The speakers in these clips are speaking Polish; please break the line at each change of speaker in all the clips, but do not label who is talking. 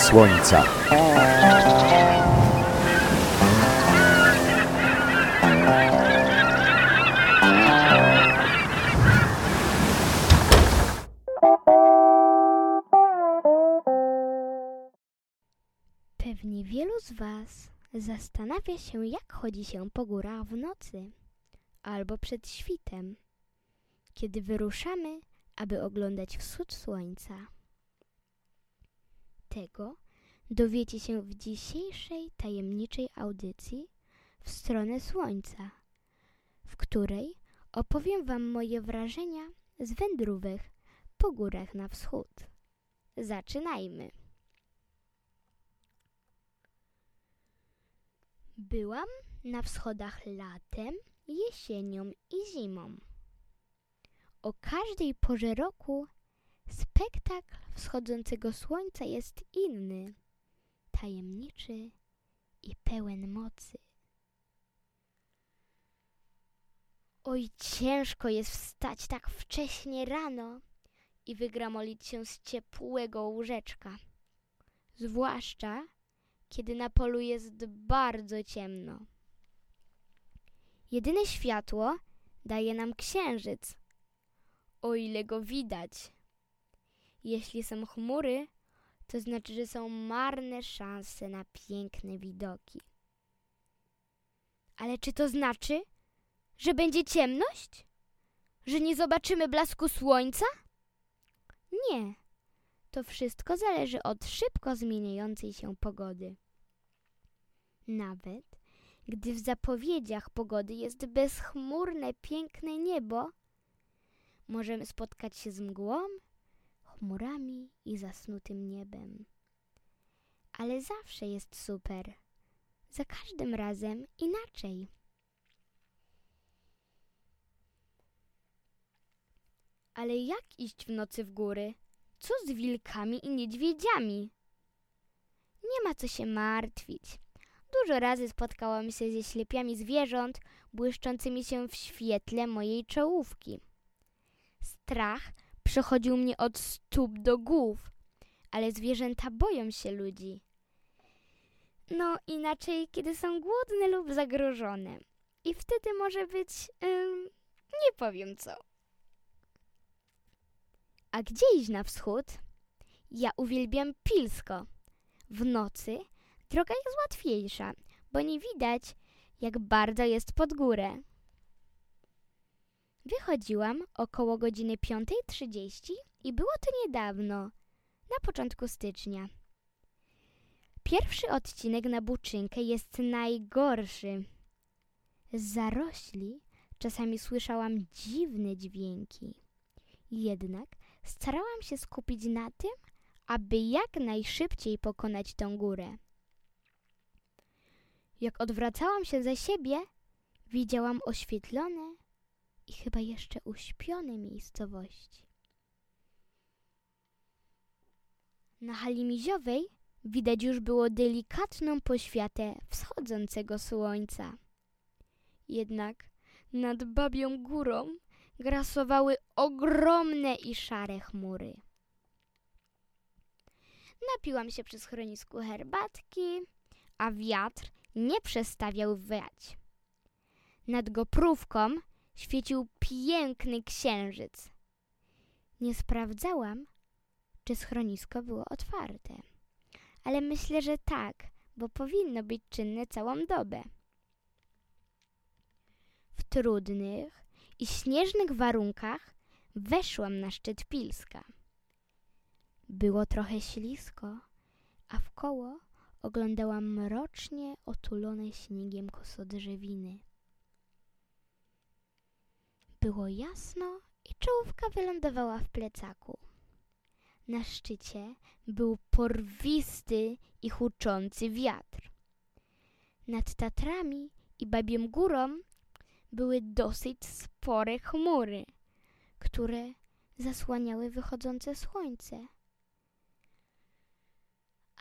słońca.
Pewnie wielu z Was zastanawia się, jak chodzi się po górach w nocy albo przed świtem, kiedy wyruszamy, aby oglądać wschód słońca. Tego dowiecie się w dzisiejszej tajemniczej audycji w stronę słońca, w której opowiem Wam moje wrażenia z wędrówek po górach na wschód. Zaczynajmy! Byłam na wschodach latem, jesienią i zimą. O każdej porze roku spektakl wschodzącego słońca jest inny, tajemniczy i pełen mocy. Oj, ciężko jest wstać tak wcześnie rano i wygramolić się z ciepłego łóżeczka. Zwłaszcza, kiedy na polu jest bardzo ciemno. Jedyne światło daje nam księżyc, o ile go widać. Jeśli są chmury, to znaczy, że są marne szanse na piękne widoki. Ale czy to znaczy, że będzie ciemność? Że nie zobaczymy blasku słońca? Nie. To wszystko zależy od szybko zmieniającej się pogody. Nawet gdy w zapowiedziach pogody jest bezchmurne, piękne niebo, możemy spotkać się z mgłą, chmurami i zasnutym niebem. Ale zawsze jest super. Za każdym razem inaczej. Ale jak iść w nocy w góry? Co z wilkami i niedźwiedziami? Nie ma co się martwić. Dużo razy spotkałam się ze ślepiami zwierząt błyszczącymi się w świetle mojej czołówki. Strach przechodził mnie od stóp do głów, ale zwierzęta boją się ludzi. No, inaczej, kiedy są głodne lub zagrożone. I wtedy może być. Ym, nie powiem co. A gdzie iść na wschód? Ja uwielbiam Pilsko. W nocy droga jest łatwiejsza, bo nie widać, jak bardzo jest pod górę. Wychodziłam około godziny 5.30 i było to niedawno, na początku stycznia. Pierwszy odcinek na Buczynkę jest najgorszy. Z zarośli czasami słyszałam dziwne dźwięki. Jednak starałam się skupić na tym, aby jak najszybciej pokonać tę górę. Jak odwracałam się za siebie, widziałam oświetlone chyba jeszcze uśpione miejscowości. Na hali miziowej widać już było delikatną poświatę wschodzącego słońca. Jednak nad babią górą grasowały ogromne i szare chmury. Napiłam się przy schronisku herbatki, a wiatr nie przestawiał wiać. Nad goprówką świecił piękny księżyc. Nie sprawdzałam, czy schronisko było otwarte, ale myślę, że tak, bo powinno być czynne całą dobę. W trudnych i śnieżnych warunkach weszłam na szczyt Pilska. Było trochę ślisko, a w koło oglądałam mrocznie otulone śniegiem kosodrzewiny. Było jasno i czołówka wylądowała w plecaku. Na szczycie był porwisty i huczący wiatr. Nad Tatrami i Babiem Górą były dosyć spore chmury, które zasłaniały wychodzące słońce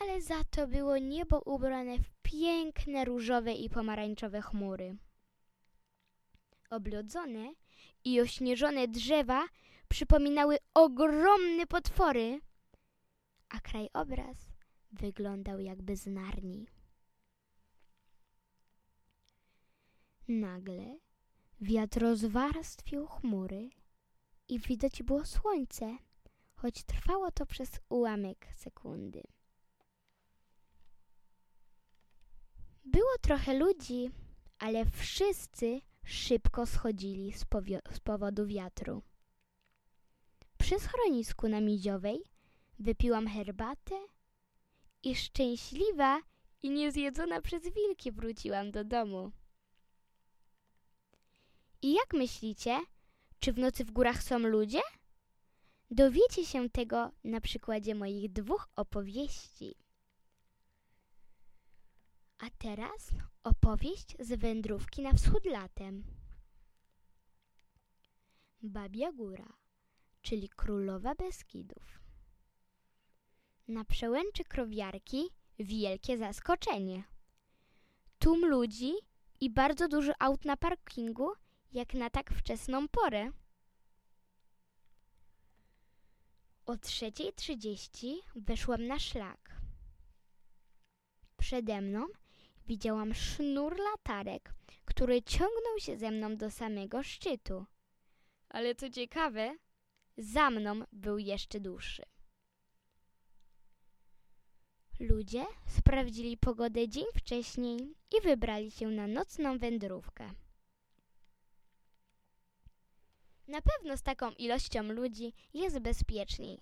ale za to było niebo ubrane w piękne różowe i pomarańczowe chmury. Oblodzone i ośnieżone drzewa przypominały ogromne potwory, a krajobraz Wyglądał jakby z Narni. Nagle wiatr rozwarstwił chmury i widać było słońce, choć trwało to przez ułamek sekundy. Było trochę ludzi, ale wszyscy szybko schodzili z, z powodu wiatru. Przy schronisku na Miziowej wypiłam herbatę i szczęśliwa i niezjedzona przez wilki wróciłam do domu. I jak myślicie, czy w nocy w górach są ludzie? Dowiecie się tego na przykładzie moich dwóch opowieści. A teraz opowieść z wędrówki na wschód latem. Babia Góra, czyli królowa Beskidów. Na przełęczy krowiarki wielkie zaskoczenie. Tłum ludzi i bardzo dużo aut na parkingu, jak na tak wczesną porę. O 3.30 weszłam na szlak. Przede mną widziałam sznur latarek, który ciągnął się ze mną do samego szczytu. Ale co ciekawe, za mną był jeszcze dłuższy. Ludzie sprawdzili pogodę dzień wcześniej i wybrali się na nocną wędrówkę. Na pewno z taką ilością ludzi jest bezpieczniej.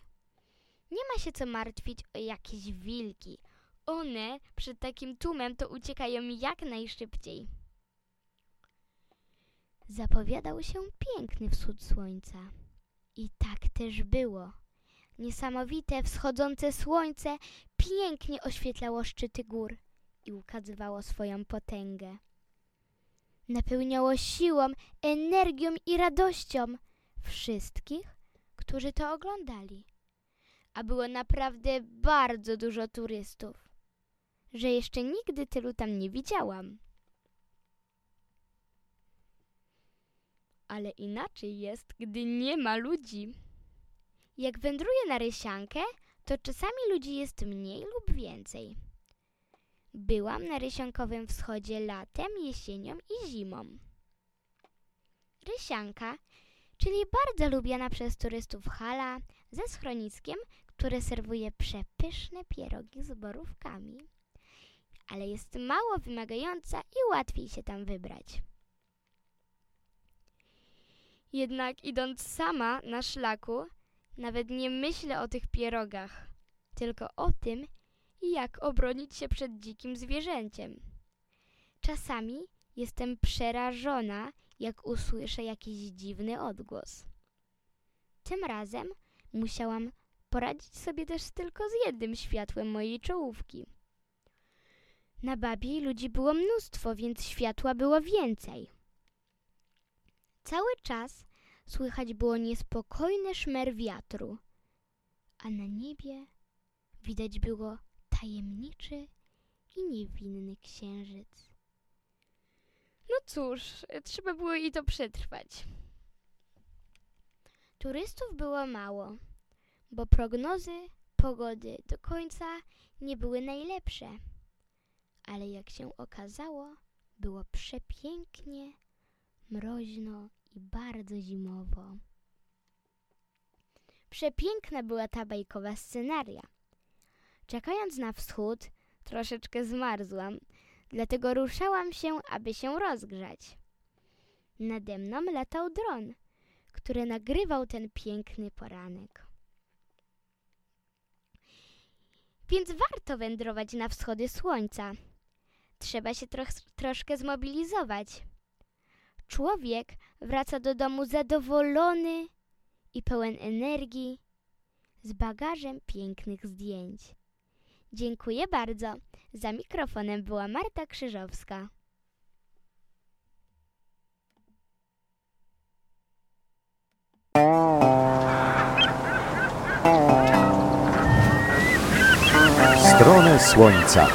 Nie ma się co martwić o jakieś wilki. One przed takim tłumem to uciekają jak najszybciej. Zapowiadał się piękny wschód słońca. I tak też było. Niesamowite wschodzące słońce pięknie oświetlało szczyty gór i ukazywało swoją potęgę. Napełniało siłą, energią i radością wszystkich, którzy to oglądali. A było naprawdę bardzo dużo turystów, że jeszcze nigdy tylu tam nie widziałam. Ale inaczej jest, gdy nie ma ludzi. Jak wędruję na Rysiankę, to czasami ludzi jest mniej lub więcej. Byłam na Rysiankowym wschodzie latem, jesienią i zimą. Rysianka, czyli bardzo lubiana przez turystów hala ze schroniskiem, które serwuje przepyszne pierogi z borówkami. Ale jest mało wymagająca i łatwiej się tam wybrać. Jednak idąc sama na szlaku, nawet nie myślę o tych pierogach, tylko o tym, jak obronić się przed dzikim zwierzęciem. Czasami jestem przerażona, jak usłyszę jakiś dziwny odgłos. Tym razem musiałam poradzić sobie też tylko z jednym światłem mojej czołówki. Na babie ludzi było mnóstwo, więc światła było więcej. Cały czas słychać było niespokojny szmer wiatru, a na niebie widać było tajemniczy i niewinny księżyc. No cóż, trzeba było i to przetrwać. Turystów było mało, bo prognozy pogody do końca nie były najlepsze. Ale jak się okazało, było przepięknie, mroźno i bardzo zimowo. Przepiękna była ta bajkowa scenaria. Czekając na wschód, troszeczkę zmarzłam, dlatego ruszałam się, aby się rozgrzać. Nade mną latał dron, który nagrywał ten piękny poranek. Więc warto wędrować na wschody słońca. Trzeba się troch- troszkę zmobilizować. Człowiek wraca do domu zadowolony i pełen energii, z bagażem pięknych zdjęć. Dziękuję bardzo. Za mikrofonem była Marta Krzyżowska.
Stronę Słońca.